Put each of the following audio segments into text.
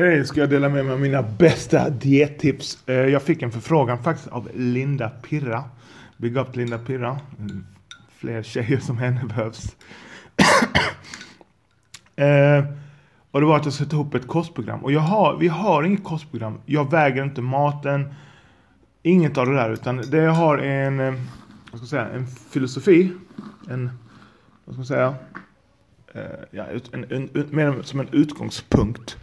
Hej, ska jag dela med mig av mina bästa diettips? Eh, jag fick en förfrågan faktiskt av Linda Pirra. Big up Linda Pirra. Mm, fler tjejer som henne behövs. Eh, och det var att jag skulle sätta ihop ett kostprogram. Och jag har, vi har inget kostprogram. Jag väger inte maten. Inget av det där. Utan det jag har är en, eh, vad ska jag säga, en filosofi. En, vad ska man säga? Eh, ja, en, en, en, mer som en utgångspunkt.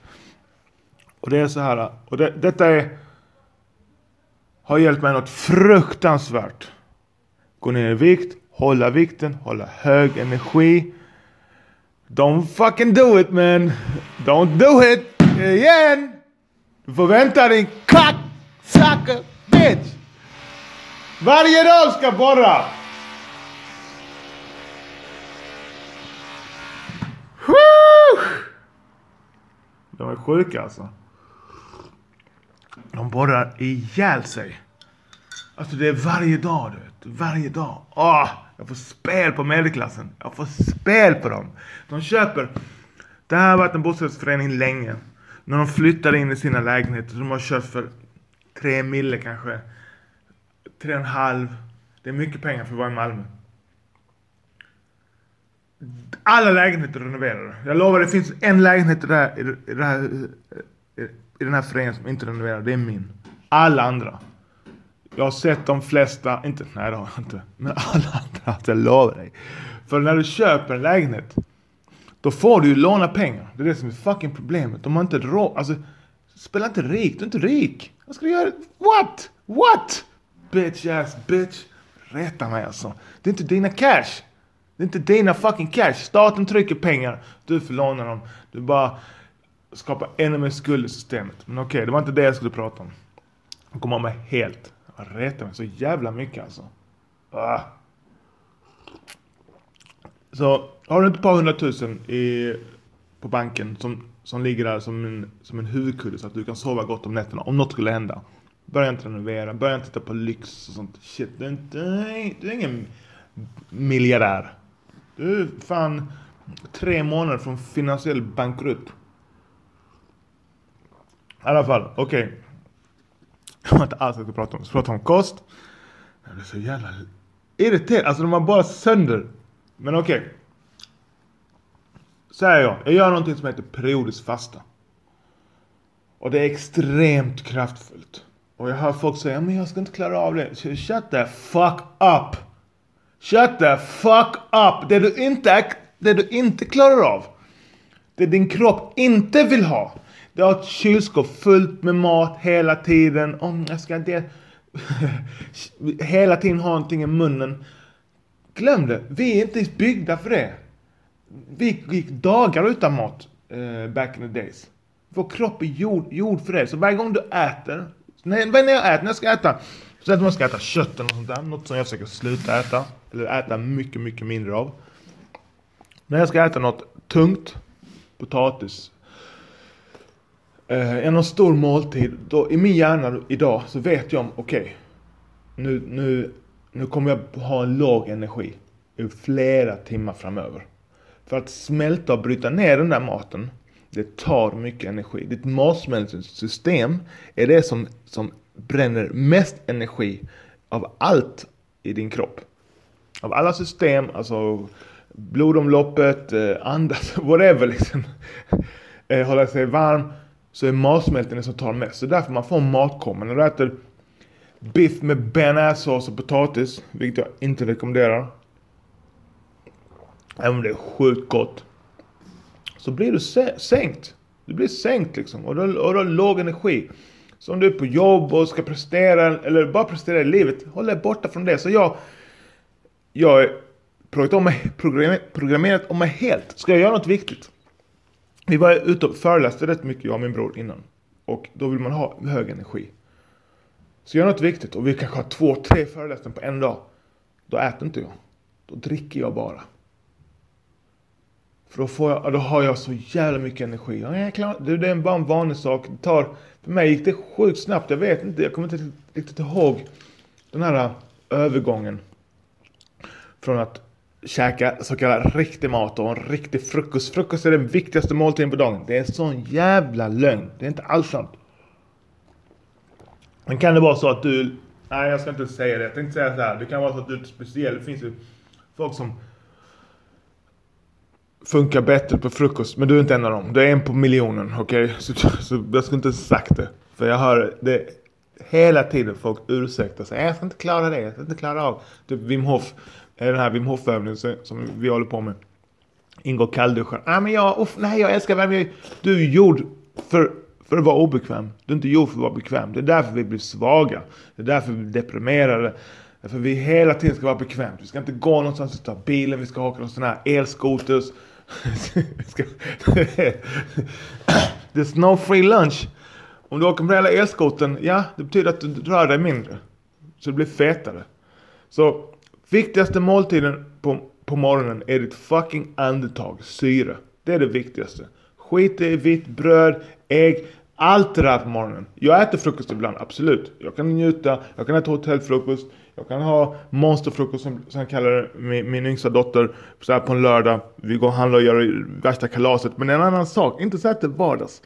Och det är så här. Och det, detta är, har hjälpt mig något fruktansvärt. Gå ner i vikt, hålla vikten, hålla hög energi. Don't fucking do it man! Don't do it! Igen! Du får vänta din cocksucker bitch! Varje dag ska borra! Woo! De är sjuka alltså. De borrar ihjäl sig. Alltså det är varje dag du vet. Varje dag. Åh, jag får spel på medelklassen. Jag får spel på dem. De köper. Det här har varit en bostadsrättsförening länge. När de flyttar in i sina lägenheter. De har köpt för tre mille kanske. Tre och en halv. Det är mycket pengar för att vara i Malmö. Alla lägenheter renoverade. Jag lovar det finns en lägenhet i, det här, i, det här, i, den här föreningen som inte renoverar. Det är min. Alla andra. Jag har sett de flesta, inte, nej det har jag inte. Men alla andra, alltså, jag lovar dig. För när du köper en lägenhet. Då får du ju låna pengar. Det är det som är fucking problemet. De har inte råd, alltså. Spela inte rik, du är inte rik. Vad ska du göra? What? What? Bitch ass bitch. Rätta mig alltså. Det är inte dina cash. Det är inte dina fucking cash. Staten trycker pengar. Du får låna dem. Du bara Skapa ännu mer skuld i systemet. Men okej, det var inte det jag skulle prata om. Jag kommer av mig helt. Jag retar mig så jävla mycket alltså. Ah. Så har du inte ett par hundratusen i, på banken som, som ligger där som en, som en huvudkudde så att du kan sova gott om nätterna om något skulle hända. Börja inte renovera, börja inte titta på lyx och sånt shit. Du är, inte, du är ingen miljardär. Du är fan tre månader från finansiell bankrutt. I alla fall, okej. Jag har inte alls vad jag ska prata om. Jag ska prata om kost. Jag blir så jävla irriterad. Alltså de var bara sönder. Men okej. Säger jag. Jag gör någonting som heter periodisk fasta. Och det är extremt kraftfullt. Och jag hör folk säga, men jag ska inte klara av det. Shut the fuck up! Shut the fuck up! Det du inte, det du inte klarar av. Det din kropp inte vill ha. Du har ett kylskåp fullt med mat hela tiden. Om jag ska inte... hela tiden ha någonting i munnen. Glöm det. Vi är inte byggda för det. Vi gick dagar utan mat uh, back in the days. Vår kropp är gjord, gjord för det. Så varje gång du äter. När, när jag äter, när jag ska äta. Så att man ska äta kött eller något sånt där. Något som jag försöker sluta äta. Eller äta mycket, mycket mindre av. När jag ska äta något tungt. Potatis. Eh, en stor måltid. Då, I min hjärna idag så vet jag om, okej. nu, nu, nu kommer jag ha en låg energi. I flera timmar framöver. För att smälta och bryta ner den där maten. Det tar mycket energi. Ditt matsmältningssystem är det som, som bränner mest energi av allt i din kropp. Av alla system, alltså blodomloppet, eh, andas, whatever liksom. Eh, hålla sig varm. Så är matsmältningen som tar mest. Så därför man får matkomma. När du äter biff med bearnaisesås och potatis, vilket jag inte rekommenderar. Även om det är sjukt gott. Så blir du sänkt. Du blir sänkt liksom. Och du, och du har låg energi. Så om du är på jobb och ska prestera, eller bara prestera i livet, håll dig borta från det. Så jag, jag har programmerat om mig helt. Ska jag göra något viktigt? Vi var ute och föreläste rätt mycket, jag och min bror, innan. Och då vill man ha hög energi. Så gör något viktigt och vi kanske har två, tre föreläsningar på en dag. Då äter inte jag. Då dricker jag bara. För då, får jag, då har jag så jävla mycket energi. Ja, jag klar, det, det är bara en vanlig sak. Det tar, för mig gick det sjukt snabbt. Jag vet inte, jag kommer inte riktigt ihåg den här äh, övergången. Från att käka så kallad riktig mat och en riktig frukost. Frukost är den viktigaste måltiden på dagen. Det är en sån jävla lögn. Det är inte alls sant. Men kan det vara så att du... Nej, jag ska inte säga det. Jag tänkte säga så här. Det kan vara så att du är speciell. Det finns ju folk som funkar bättre på frukost. Men du är inte en av dem. Du är en på miljonen. Okej? Okay? Så, så, jag skulle inte sagt det. För jag hör det hela tiden folk ursäkta sig. Jag ska inte klara det. Jag ska inte klara av. Typ Wim Hof. Den här Wim Hof övningen som vi håller på med. Ingår kallduschen. Ah, men jag, uff, nej, jag älskar värme. Du är gjord för, för att vara obekväm. Du är inte gjord för att vara bekväm. Det är därför vi blir svaga. Det är därför vi blir deprimerade. Därför vi hela tiden ska vara bekvämt. Vi ska inte gå någonstans, vi ska ta bilen, vi ska åka någon sån här elskoters. There's no free lunch. Om du åker med hela elskoten, ja, det betyder att du rör dig mindre. Så du blir fetare. Så viktigaste måltiden på, på morgonen är ditt fucking andetag, syre. Det är det viktigaste. Skit i vitt bröd, ägg, allt det där på morgonen. Jag äter frukost ibland, absolut. Jag kan njuta, jag kan äta hotellfrukost, jag kan ha monsterfrukost som, som jag kallar det, min, min yngsta dotter, så här på en lördag. Vi går och handlar och gör värsta kalaset. Men en annan sak, inte så här till vardags.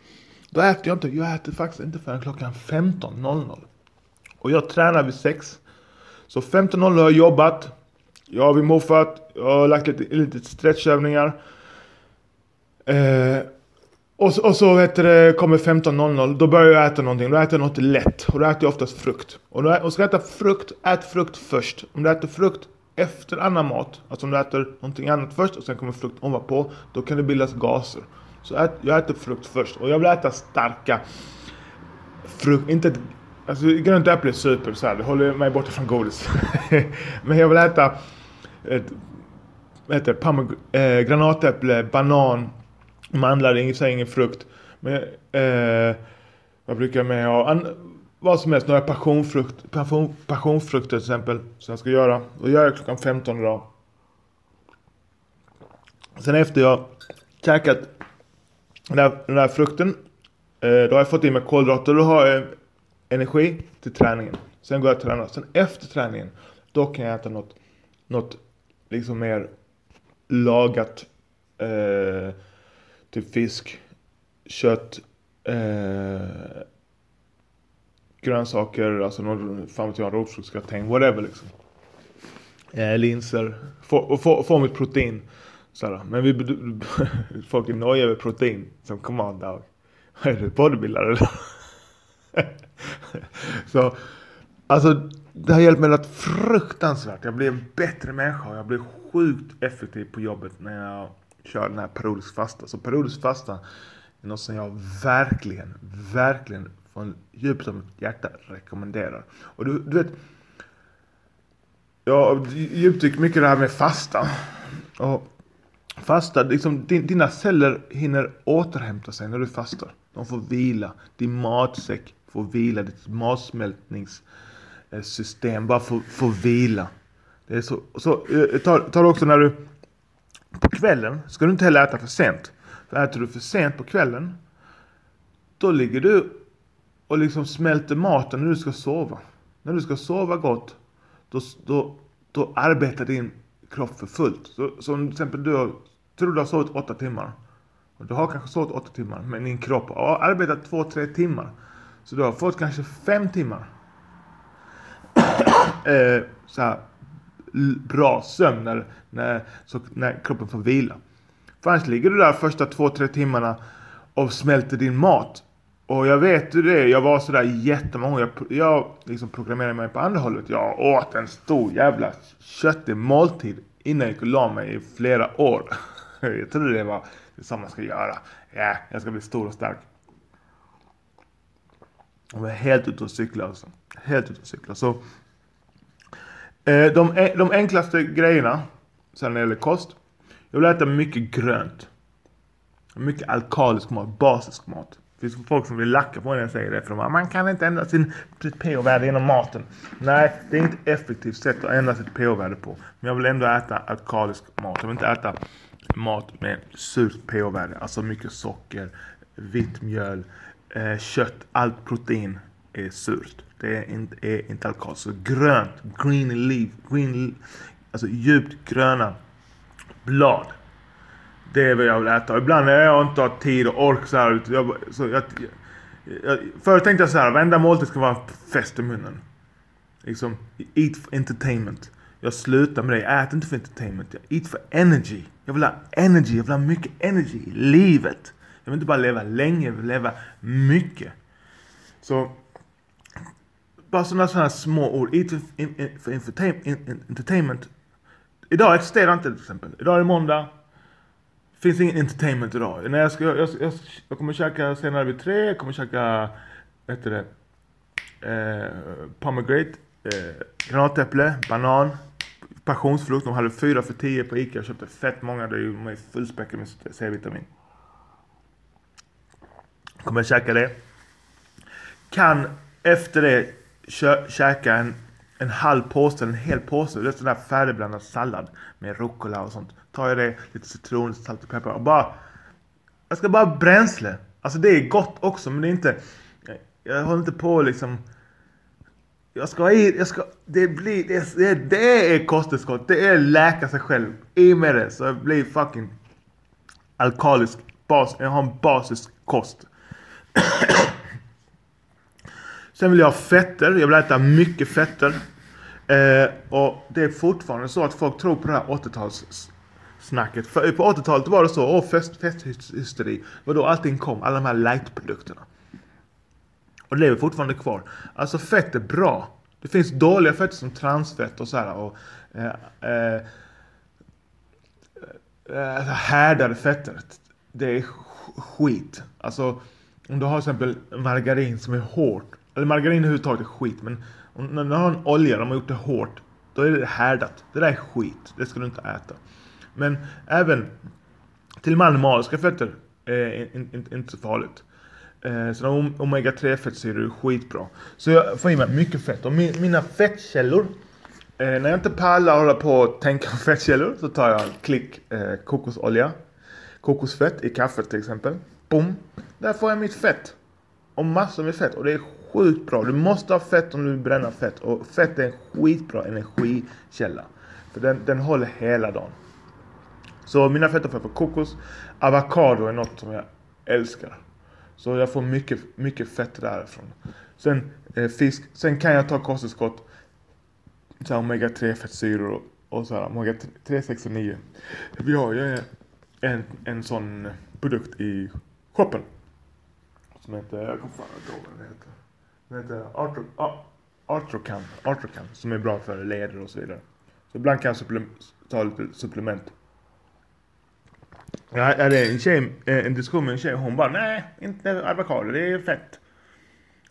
Då äter jag inte, jag äter faktiskt inte förrän klockan 15.00. Och jag tränar vid 6. Så 15.00 har jag jobbat. Jag har moffat, jag har lagt lite, lite stretchövningar. Eh, och, och så vet du, kommer 15.00, då börjar jag äta någonting. Då äter jag något lätt. Och då äter jag oftast frukt. Och, då, och ska jag äta frukt, ät frukt först. Om du äter frukt efter annan mat, alltså om du äter någonting annat först och sen kommer frukt ovanpå, då kan det bildas gaser. Så ät, jag äter frukt först. Och jag vill äta starka frukt. Inte alltså grönt äpple är super så här, det håller mig borta från godis. Men jag vill äta ett, vad heter det, eh, granatäpple, banan, mandlar, i sig ingen frukt. Men eh, vad brukar jag med ha? vad som helst, några passionfrukt, passion, passionfrukter till exempel. Som jag ska göra. Och gör jag klockan 15 idag. Sen efter jag käkat den här, den här frukten. Eh, då har jag fått i mig kolhydrater. Då har jag energi till träningen. Sen går jag och tränar. Sen efter träningen. Då kan jag äta något, något liksom mer lagat. Eh, typ fisk, kött, eh, grönsaker, alltså någon, fan vet jag, rotfruktsgratäng, whatever liksom. Eh, linser, få, få, få mitt protein. Såhär, Men vi, folk är nojiga över protein. Som come on dog. Är du bodybuildare eller? så, alltså det har hjälpt mig något fruktansvärt. Jag blir en bättre människa. Jag blir sjukt effektiv på jobbet när jag kör den här periodisk fasta. Så periodisk fasta är något som jag verkligen, verkligen från djupet av mitt hjärta rekommenderar. Och du, du vet, jag djupdyker mycket mycket det här med fasta. Och fasta, liksom dina celler hinner återhämta sig när du fastar. De får vila. Din matsäck Få vila. Ditt matsmältningssystem bara få vila. Det är så, så eh, ta, tar, också när du på kvällen ska du inte heller äta för sent. För äter du för sent på kvällen, då ligger du och liksom smälter maten när du ska sova. När du ska sova gott, då, då, då arbetar din kropp för fullt. Så, som till exempel du har, tror du har sovit åtta timmar. Och du har kanske sovit åtta timmar, men din kropp har arbetat två, tre timmar. Så du har fått kanske fem timmar. eh, så här, bra sömn när, när, så, när kroppen får vila. För annars ligger du där första två, tre timmarna och smälter din mat. Och jag vet hur det är. Jag var sådär jättemånga Jag, jag liksom programmerade mig på andra hållet. Jag åt en stor jävla köttig måltid innan jag gick och la mig i flera år. jag trodde det var det som man ska göra. Ja, jag ska bli stor och stark. Jag är helt ute och cyklar. alltså. Helt ute och cyklar. Så Eh, de, de enklaste grejerna, sen när det gäller kost. Jag vill äta mycket grönt. Mycket alkalisk mat, basisk mat. Det finns folk som vill lacka på när jag säger det. För de bara, man kan inte ändra sin, sitt pH-värde genom maten. Nej, det är inte ett effektivt sätt att ändra sitt pH-värde på. Men jag vill ändå äta alkalisk mat. Jag vill inte äta mat med surt pH-värde. Alltså mycket socker, vitt mjöl, eh, kött, allt protein är surt. Det är inte, är inte alkohol. Så grönt, green leaf, green, alltså djupt gröna blad. Det är vad jag vill äta. Ibland när jag inte har tid och ork så här. Jag, så jag, jag, förut tänkte jag så här, varenda måltid ska vara fest i munnen. Liksom, eat for entertainment. Jag slutar med det. Jag äter inte för entertainment. Jag eat for energy. Jag vill ha energy. Jag vill ha mycket energy i livet. Jag vill inte bara leva länge, jag vill leva mycket. Så bara sådana här små ord. Eat for entertainment. Idag existerar inte till exempel. Idag är det måndag. Finns ingen entertainment idag. När jag, ska, jag, jag, jag kommer käka senare vid tre. Jag kommer käka, vad heter det? Eh, pomegranate. Eh, granatäpple, banan, passionsfrukt. De hade fyra för tio på Ica. Jag köpte fett många. Det är ju fullspäckade med C-vitamin. Kommer käka det. Kan efter det kö käka en, en halv påse, en hel påse. Det är sån där färdigblandad sallad med rucola och sånt. Tar jag det, lite citron, salt och peppar och bara... Jag ska bara ha bränsle. Alltså det är gott också men det är inte... Jag håller inte på liksom... Jag ska i, jag ska, det blir, det, det, det är kosttillskott. Det är läka sig själv. I med det så jag blir fucking alkalisk bas. Jag har en basisk kost. Sen vill jag ha fetter. Jag vill äta mycket fetter. Eh, och det är fortfarande så att folk tror på det här 80-talssnacket. För på 80-talet var det så, åh fest, festhysteri. Och då allting kom, alla de här light-produkterna. Och det lever fortfarande kvar. Alltså fett är bra. Det finns dåliga fetter som transfett och så här. Och, eh, eh, eh, eh härdade fetter. Det är skit. Alltså om du har till exempel margarin som är hårt. Eller margarin överhuvudtaget är skit. Men om, när du har en olja de har gjort det hårt. Då är det härdat. Det där är skit. Det ska du inte äta. Men även till och med animaliska fetter är inte, inte, inte så farligt. Eh, så omega 3 fettsyror är skitbra. Så jag får i mig mycket fett. Och mina fettkällor. Eh, när jag inte pallar hålla på och tänka på fettkällor så tar jag en klick eh, kokosolja. Kokosfett i kaffet till exempel. Boom! Där får jag mitt fett. Och massor med fett. Och det är sjukt bra. Du måste ha fett om du vill bränna fett. Och fett är en skitbra energikälla. För den, den håller hela dagen. Så mina fetter får jag från kokos. Avokado är något som jag älskar. Så jag får mycket, mycket fett därifrån. Sen eh, fisk. Sen kan jag ta kosttillskott. Så omega 3 fettsyror och, och så här, omega 3, 6 och 9. Vi har ju en, en sån produkt i shoppen. Som heter, jag kommer fan inte ihåg vad den heter. Den heter Artro, Artrocan, Artrocan. Som är bra för leder och så vidare. Så ibland kan jag supple ta lite supplement. Jag hade en tjej, eh, en diskussion med en tjej och hon bara nej, inte avokado, det är fett.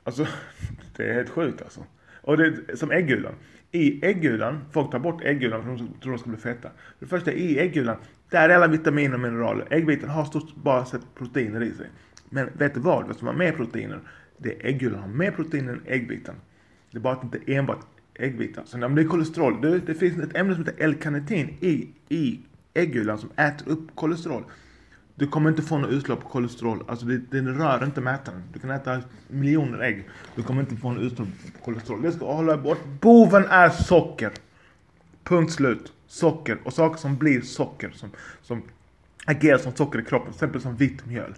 Alltså, det är helt sjukt alltså. Och det är som äggulan. I äggulan, folk tar bort äggulan för de tror de ska bli feta. För det första, i äggulan, där är alla vitaminer och mineraler. Äggvitan har stort bara sett proteiner i sig. Men vet du vad? Vad som har mer proteiner? Det är äggulan har mer proteiner än äggvitan. Det är bara att det inte enbart äggvitan. Sen om det är kolesterol, det, det finns ett ämne som heter L-karnitin i, i äggulan som äter upp kolesterol. Du kommer inte få något utslag på kolesterol. Alltså det, det rör inte mätaren. Du kan äta miljoner ägg. Du kommer inte få något utslag på kolesterol. Det ska hålla bort. Boven är socker. Punkt slut. Socker. Och saker som blir socker. Som, som agerar som socker i kroppen. Till exempel som vitt mjöl.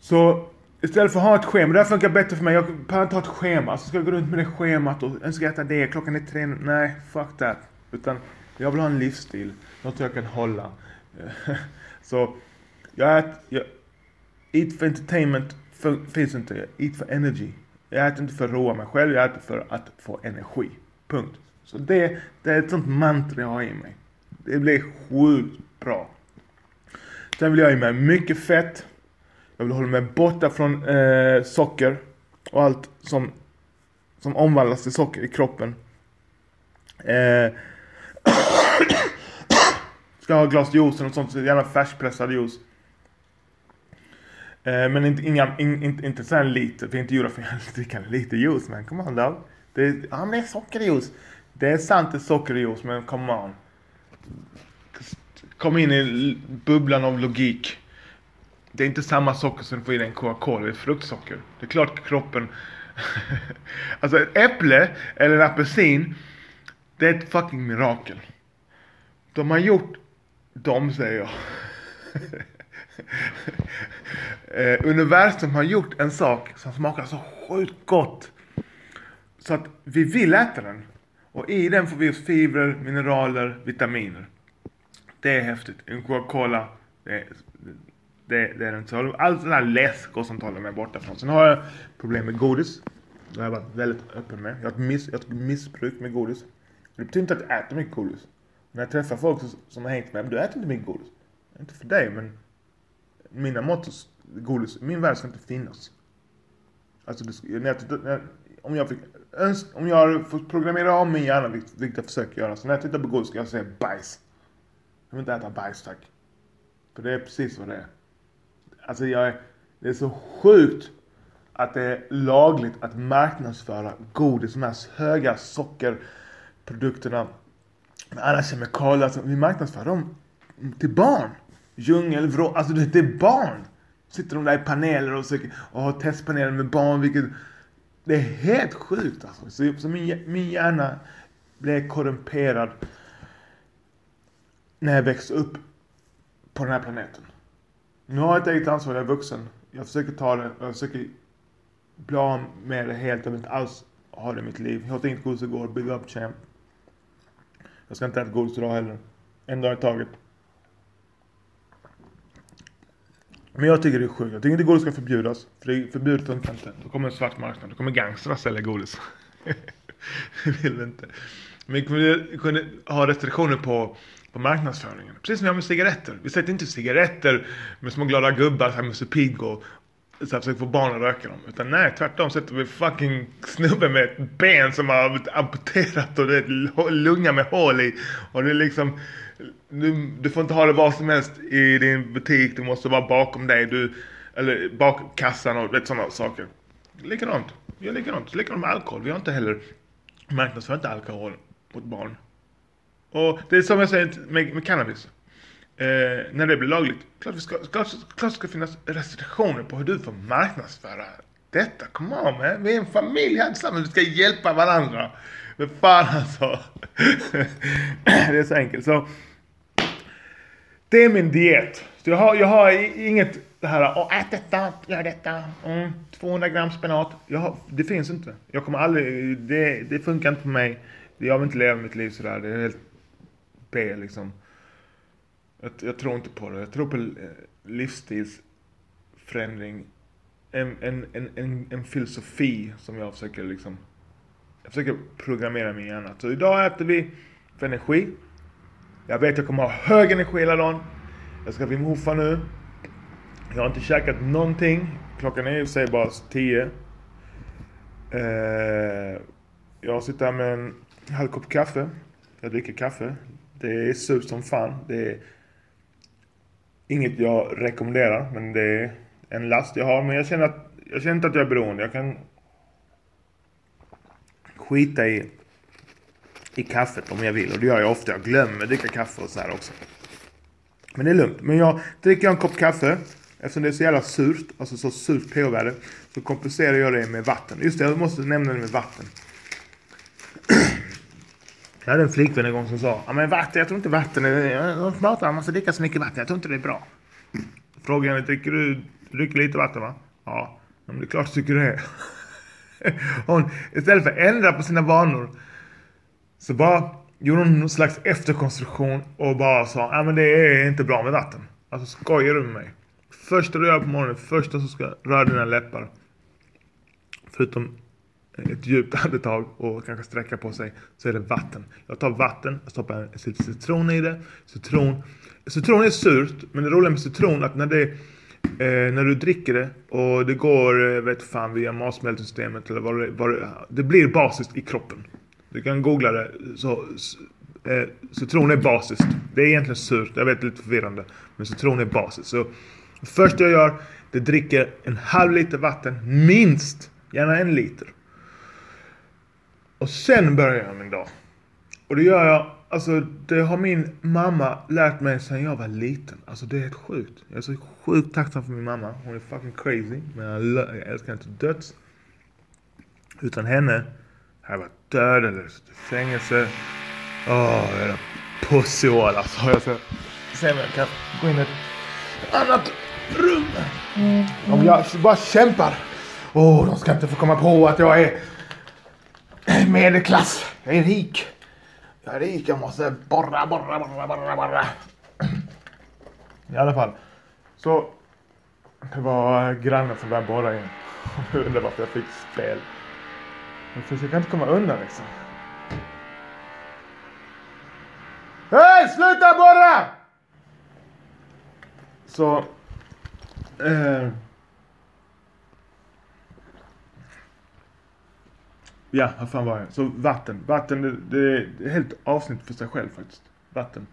Så istället för att ha ett schema. Det här funkar bättre för mig. Jag behöver inte ha ett schema. Så ska jag gå runt med det schemat och jag ska äta det. Klockan är tre. Nej, fuck that. Utan jag vill ha en livsstil. Något jag kan hålla. Så jag äter, jag, eat for entertainment för, finns inte. Eat for energy. Jag äter inte för att roa mig själv, jag äter för att få energi. Punkt. Så det, det är ett sånt mantra jag har i mig. Det blir sjukt bra. Sen vill jag ha i mig mycket fett. Jag vill hålla mig borta från eh, socker och allt som, som omvandlas till socker i kroppen. Eh, Ska ha glas juice eller något sånt, gärna färskpressad juice. Eh, men inte, inga, in, inte, inte så lite, för inte gjorda för att dricka lite juice. Men come on love. Det, ja men det är sockerjuice. Det är sant det är sockerjuice, men come on. Kom in i bubblan av logik. Det är inte samma socker som du får i dig en Coca-Cola, det är fruktsocker. Det är klart kroppen... alltså ett äpple eller en apelsin, det är ett fucking mirakel. De har gjort de säger jag. eh, universum har gjort en sak som smakar så sjukt gott. Så att vi vill äta den. Och i den får vi oss fibrer, mineraler, vitaminer. Det är häftigt. En Coca-Cola, det, det, det är den inte. Allt sånt där läsk och sånt håller mig borta från. Sen har jag problem med godis. Det har jag varit väldigt öppen med. Jag har ett, miss, jag har ett missbruk med godis. Det betyder inte att jag äter mycket godis. När jag träffar folk som har hängt med, du äter inte mycket godis. Inte för dig, men mina mått godis, min värld ska inte finnas. Alltså, det, när jag, när, om jag fick önsk, om jag får programmera om min hjärna, vilket jag försöker göra, så när jag tittar på godis ska jag säga bajs. Jag vill inte äta bajs tack. För det är precis vad det är. Alltså jag är, det är så sjukt att det är lagligt att marknadsföra godis, de här höga sockerprodukterna med alla kemikalier. Alltså, vi marknadsför dem till barn. Djungel, vrå, alltså det är barn. Sitter de där i paneler och, söker, och har testpaneler med barn, vilket... Det är helt sjukt alltså. Så, så min, min hjärna blev korrumperad när jag växte upp på den här planeten. Nu har jag ett eget ansvar, jag är vuxen. Jag försöker ta det, jag försöker bli av med det helt. Jag vill inte alls ha det i mitt liv. Jag åt inget godis igår, bygga upp champ. Jag ska inte äta godis idag heller. En dag i taget. Men jag tycker det är sjukt. Jag tycker inte godis ska förbjudas. För det är förbjudet funkar inte. Då kommer en svart marknad. Då kommer gangstrar sälja godis. det vill vi inte. Men vi kunde, kunde ha restriktioner på, på marknadsföringen. Precis som vi har med cigaretter. Vi sätter inte cigaretter med små glada gubbar som Musse Pigg och så här, försöker få barnen att röka dem. Utan nej, tvärtom sätter vi fucking snubben med ett ben som har blivit amputerat och det är lunga med hål i. Och det är liksom du, du får inte ha det var som helst i din butik. Du måste vara bakom dig. Du, eller bak kassan och vet, sådana saker. Likadant. Vi gör likadant. Likadant med alkohol. Vi har inte heller marknadsför inte alkohol mot barn. Och det är som jag säger med, med cannabis. Eh, när det blir lagligt. Klart, vi ska, klart, klart ska finnas restriktioner på hur du får marknadsföra detta. Come on man. Vi är en familj här tillsammans. Vi ska hjälpa varandra. Men fan alltså. det är så enkelt. Så det är min diet. Så jag har, jag har inget det här, åh ät detta, gör detta, mm, 200 gram spenat. Jag har, det finns inte. Jag kommer aldrig, det, det funkar inte på mig. Jag vill inte leva mitt liv sådär. Det är helt B liksom. Jag, jag tror inte på det. Jag tror på eh, livsstilsförändring. En, en, en, en, en filosofi som jag försöker liksom jag försöker programmera min hjärna. Så idag äter vi för energi. Jag vet att jag kommer ha hög energi hela dagen. Jag ska Wim Hofa nu. Jag har inte käkat någonting. Klockan är i sig bara 10. Eh, jag sitter här med en halv kopp kaffe. Jag dricker kaffe. Det är surt som fan. Det är inget jag rekommenderar, men det är en last jag har. Men jag känner, att, jag känner inte att jag är beroende. Jag kan skita i, i kaffet om jag vill. Och det gör jag ofta. Jag glömmer att dricka kaffe och så här också. Men det är lugnt. Men jag dricker en kopp kaffe. Eftersom det är så jävla surt, alltså så surt pH-värde, så kompenserar jag det med vatten. Just det, jag måste nämna det med vatten. Jag hade en flickvän en gång som sa, ja men vatten, jag tror inte vatten är, de pratar om att man ska dricka så mycket vatten, jag tror inte det är bra. Frågade henne, dricker du, dricker lite vatten va? Ja, men det är klart du tycker det. hon, istället för att ändra på sina vanor så bara gjorde hon någon slags efterkonstruktion och bara sa ja men det är inte bra med vatten. Alltså skojar du med mig? Första du gör på morgonen, första som ska röra dina läppar. Förutom ett djupt andetag och kanske sträcka på sig så är det vatten. Jag tar vatten, jag stoppar en citron i det. Citron, citron är surt men det roliga med citron är att när det Eh, när du dricker det och det går, eh, vet fan, via matsmältningssystemet eller vad det, vad det, det blir basiskt i kroppen. Du kan googla det. Så, eh, citron är basiskt. Det är egentligen surt, jag vet det är lite förvirrande. Men citron är basiskt. Så det första jag gör, det dricker en halv liter vatten, minst. Gärna en liter. Och sen börjar jag min dag. Och det gör jag Alltså det har min mamma lärt mig sedan jag var liten. Alltså det är helt sjukt. Jag är så sjukt tacksam för min mamma. Hon är fucking crazy. Men jag, jag älskar henne till döds. Utan henne hade jag varit död eller suttit i fängelse. Åh, oh, jävla pussyhål alltså. Jag så, se om jag kan gå in i ett annat rum. Om jag bara kämpar. Åh, oh, de ska inte få komma på att jag är medelklass. Jag är rik. Jag är rik, jag måste borra, borra, borra, borra, borra. I alla fall. Så det var grannen som började borra in. Jag undrar varför jag fick spel. Jag försöker inte komma undan liksom. Hej, sluta borra! Så... Eh, ja, vad fan var jag? Så vatten. Vatten, det, det är ett helt avsnitt för sig själv faktiskt. Vatten.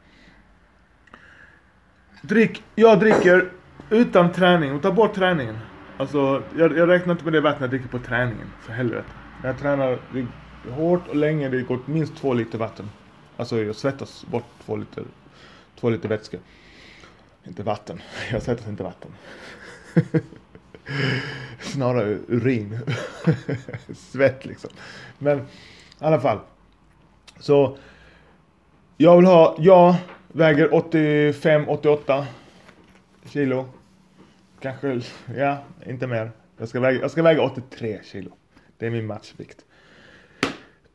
Drick, jag dricker utan träning och ta bort träningen. Alltså, jag, jag räknar inte med det vattnet jag dricker på träningen, för helvete. När jag tränar hårt och länge, det går minst två liter vatten. Alltså jag svettas bort två liter, två liter vätska. Inte vatten. Jag svettas inte vatten. Snarare urin. Svett liksom. Men i alla fall. Så. Jag vill ha, jag väger 85-88 kilo. Kanske, ja, inte mer. Jag ska väga, jag ska väga 83 kilo. Det är min matchvikt.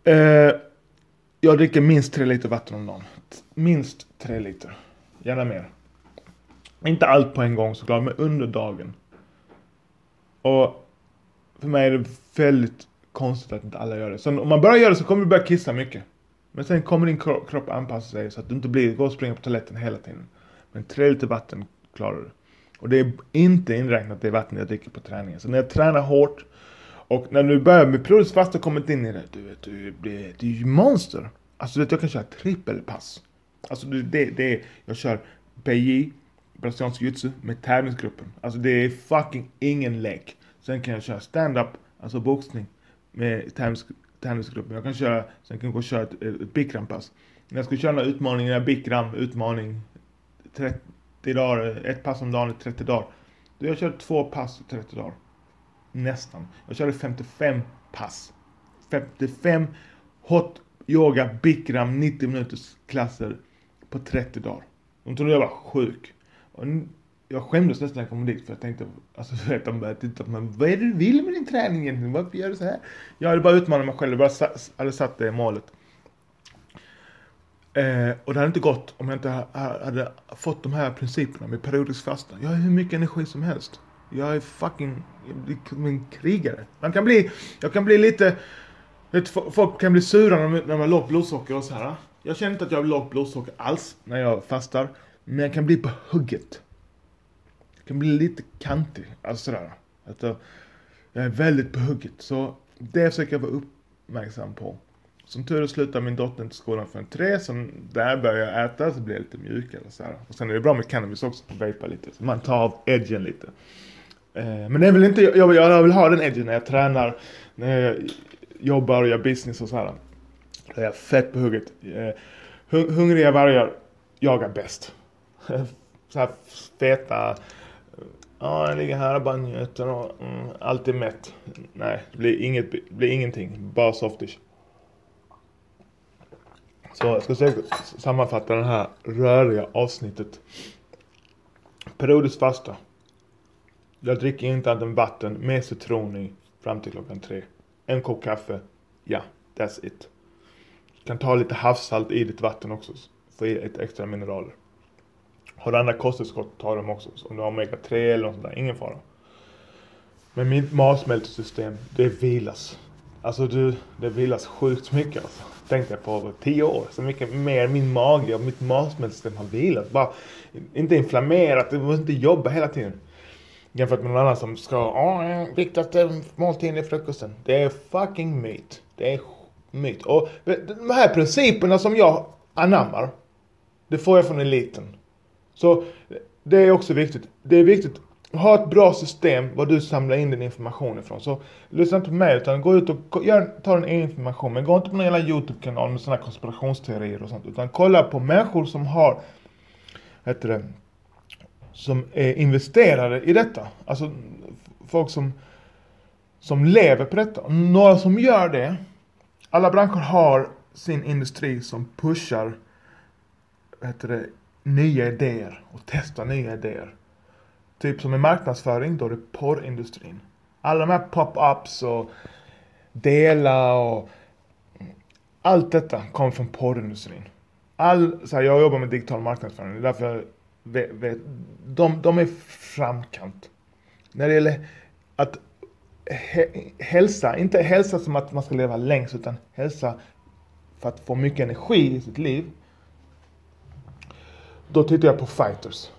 Eh, jag dricker minst 3 liter vatten om dagen. Minst 3 liter. Gärna mer. Inte allt på en gång såklart, men under dagen. Och för mig är det väldigt konstigt att inte alla gör det. Så om man börjar göra det så kommer du börja kissa mycket. Men sen kommer din kropp anpassa sig så att du inte blir, går och springer på toaletten hela tiden. Men tre liter vatten klarar du. Och det är inte inräknat det vatten jag dricker på träningen. Så när jag tränar hårt och när du börjar med periodisk fasta kommit in i det, du vet, du blir, är ju monster. Alltså du vet, jag kan köra trippelpass. Alltså det, det, det jag kör BJ, brasiliansk jujutsu, med tävlingsgruppen. Alltså det är fucking ingen lek. Sen kan jag köra stand-up, alltså boxning, med tävlings, tävlingsgruppen. Jag kan köra, sen kan jag gå och köra ett, ett Bikram-pass. När jag ska köra en utmaning, en Bikram utmaning, 30 dagar, ett pass om dagen i 30 dagar. Då jag kör två pass i 30 dagar. Nästan. Jag körde 55 pass. 55 hot yoga bikram 90 minuters klasser på 30 dagar. De trodde jag var sjuk. Och jag skämdes nästan när jag kom dit för jag tänkte, alltså du vet, de började titta på mig. Vad är det du vill med din träning egentligen? Varför gör du så här? Jag hade bara utmanat mig själv, jag bara hade satt det målet. Eh, och det hade inte gått om jag inte hade fått de här principerna med periodisk fasta. Jag har hur mycket energi som helst. Jag är fucking, jag blir en krigare. Man kan bli, jag kan bli lite, vet, folk kan bli sura när de, har lågt blodsocker och så här. Jag känner inte att jag har lågt blodsocker alls när jag fastar. Men jag kan bli på hugget. Jag kan bli lite kantig, alltså sådär. Att jag, jag är väldigt på hugget. Så det försöker jag vara uppmärksam på. Som tur är slutar min dotter inte skolan förrän tre, så där börjar jag äta så blir jag lite mjukare så här. Och sen är det bra med cannabis också, vapa lite. Så man tar av edgen lite. Eh, men det vill inte, jag, jag vill ha den edgen när jag tränar, när jag jobbar och gör business och så här. Då är jag fett på hugget. Eh, hungriga vargar jagar bäst. så här feta, ja jag ligger här och bara njuter och mm, alltid mätt. Nej, det blir, inget, det blir ingenting, bara softish. Så jag ska säkert sammanfatta det här röriga avsnittet. Periodiskt fasta. Jag dricker inte annat än vatten med citron i fram till klockan tre. En kopp kaffe. Ja, that's it. Du kan ta lite havssalt i ditt vatten också. Få i ett extra mineraler. Har du andra kosttillskott, ta dem också. Om du har omega 3 eller något sånt där, ingen fara. Men mitt matsmältesystem, det vilas. Alltså du, det vilas sjukt mycket alltså. Tänkte jag på tio år. Så mycket mer min mage och mitt matsmältesystem har vilat. Bara, inte inflammerat, det måste inte jobba hela tiden. Jämfört med någon annan som ska, ja, viktigaste måltiden är frukosten. Det är fucking myt. Det är myt. Och de här principerna som jag anammar, det får jag från eliten. Så det är också viktigt. Det är viktigt att ha ett bra system var du samlar in din information ifrån. Så lyssna inte på mig utan gå ut och gör, ta din egen information. Men gå inte på någon jävla YouTube-kanal med sådana konspirationsteorier och sånt. Utan kolla på människor som har, heter det, som är investerade i detta. Alltså folk som, som lever på detta. Några som gör det. Alla branscher har sin industri som pushar, heter det, nya idéer och testa nya idéer. Typ som i marknadsföring, då är det porrindustrin. Alla de här pop-ups och dela och allt detta kommer från porrindustrin. All, så här, jag jobbar med digital marknadsföring, det är därför jag vet, vet, de, de är framkant. När det gäller att hälsa, inte hälsa som att man ska leva längst, utan hälsa för att få mycket energi i sitt liv. Då tittar jag på fighters.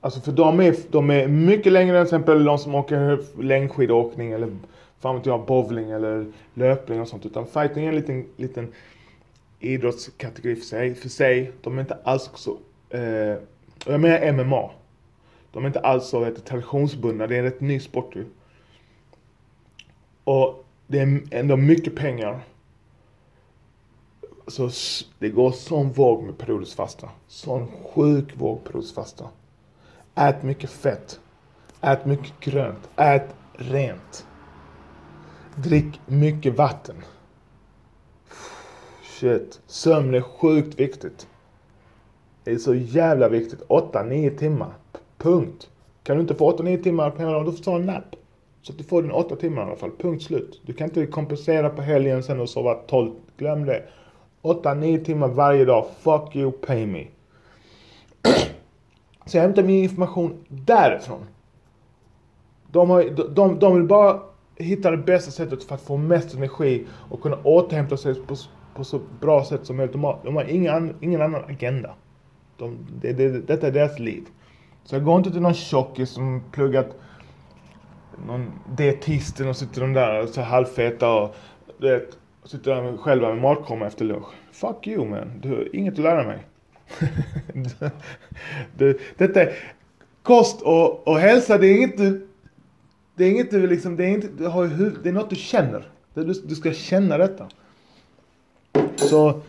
Alltså för de är, de är mycket längre än till exempel de som åker längdskidåkning eller fan vet jag, bowling eller löpning och sånt. Utan fighting är en liten, liten idrottskategori för sig. För sig. De är inte alls så, eh, jag menar MMA. De är inte alls så vet, traditionsbundna. Det är en rätt ny sport ju. Och det är ändå mycket pengar. Så det går sån våg med periodisk fasta. Sån sjuk våg periodisk fasta. Ät mycket fett. Ät mycket grönt. Ät rent. Drick mycket vatten. Shit. Sömn är sjukt viktigt. Det är så jävla viktigt. 8-9 timmar. Punkt. Kan du inte få 8-9 timmar på hela då får du ta en nap. Så att du får din 8 timmar i alla fall. Punkt slut. Du kan inte kompensera på helgen sen och sova 12. Glöm det. 8-9 timmar varje dag. Fuck you, pay me. Så jag hämtar min information därifrån. De, har, de, de vill bara hitta det bästa sättet för att få mest energi och kunna återhämta sig på, på så bra sätt som möjligt. De har, de har ingen, ingen annan agenda. De, det, det, detta är deras liv. Så jag går inte till någon tjockis som pluggat någon dietisten och sitter de där så halvfeta och du vet, sitter där själva med matkomma efter lunch. Fuck you man, du har inget att lära mig. du, detta är, kost och, och hälsa, det är inget du, det är inget du liksom, det är inte, du har huvud, det är något du känner. Du, du ska känna detta. Så,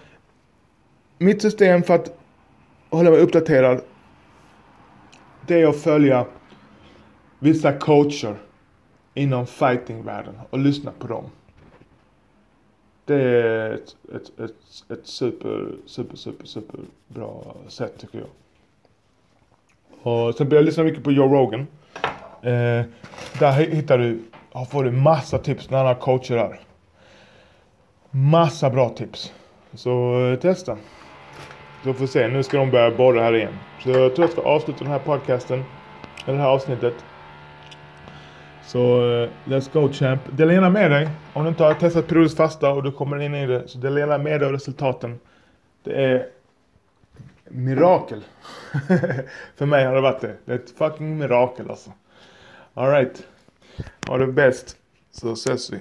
mitt system för att hålla mig uppdaterad, det är att följa vissa coacher inom fightingvärlden och lyssna på dem. Det är ett, ett, ett, ett super, super, super, super bra sätt tycker jag. Och sen börjar jag lyssna mycket på Joe Rogan. Eh, där hittar du, får du massa tips när han har coacher där. Massa bra tips. Så eh, testa. Så får vi se, nu ska de börja borra här igen. Så jag tror jag ska avsluta den här podcasten, eller det här avsnittet. Så uh, let's go champ. Dela gärna med dig. Om du inte har testat periodisk fasta och du kommer in i det. Så dela gärna med dig av resultaten. Det är mirakel. För mig har det varit det. Det är ett fucking mirakel alltså. Alright. Ha det bäst. Så ses vi.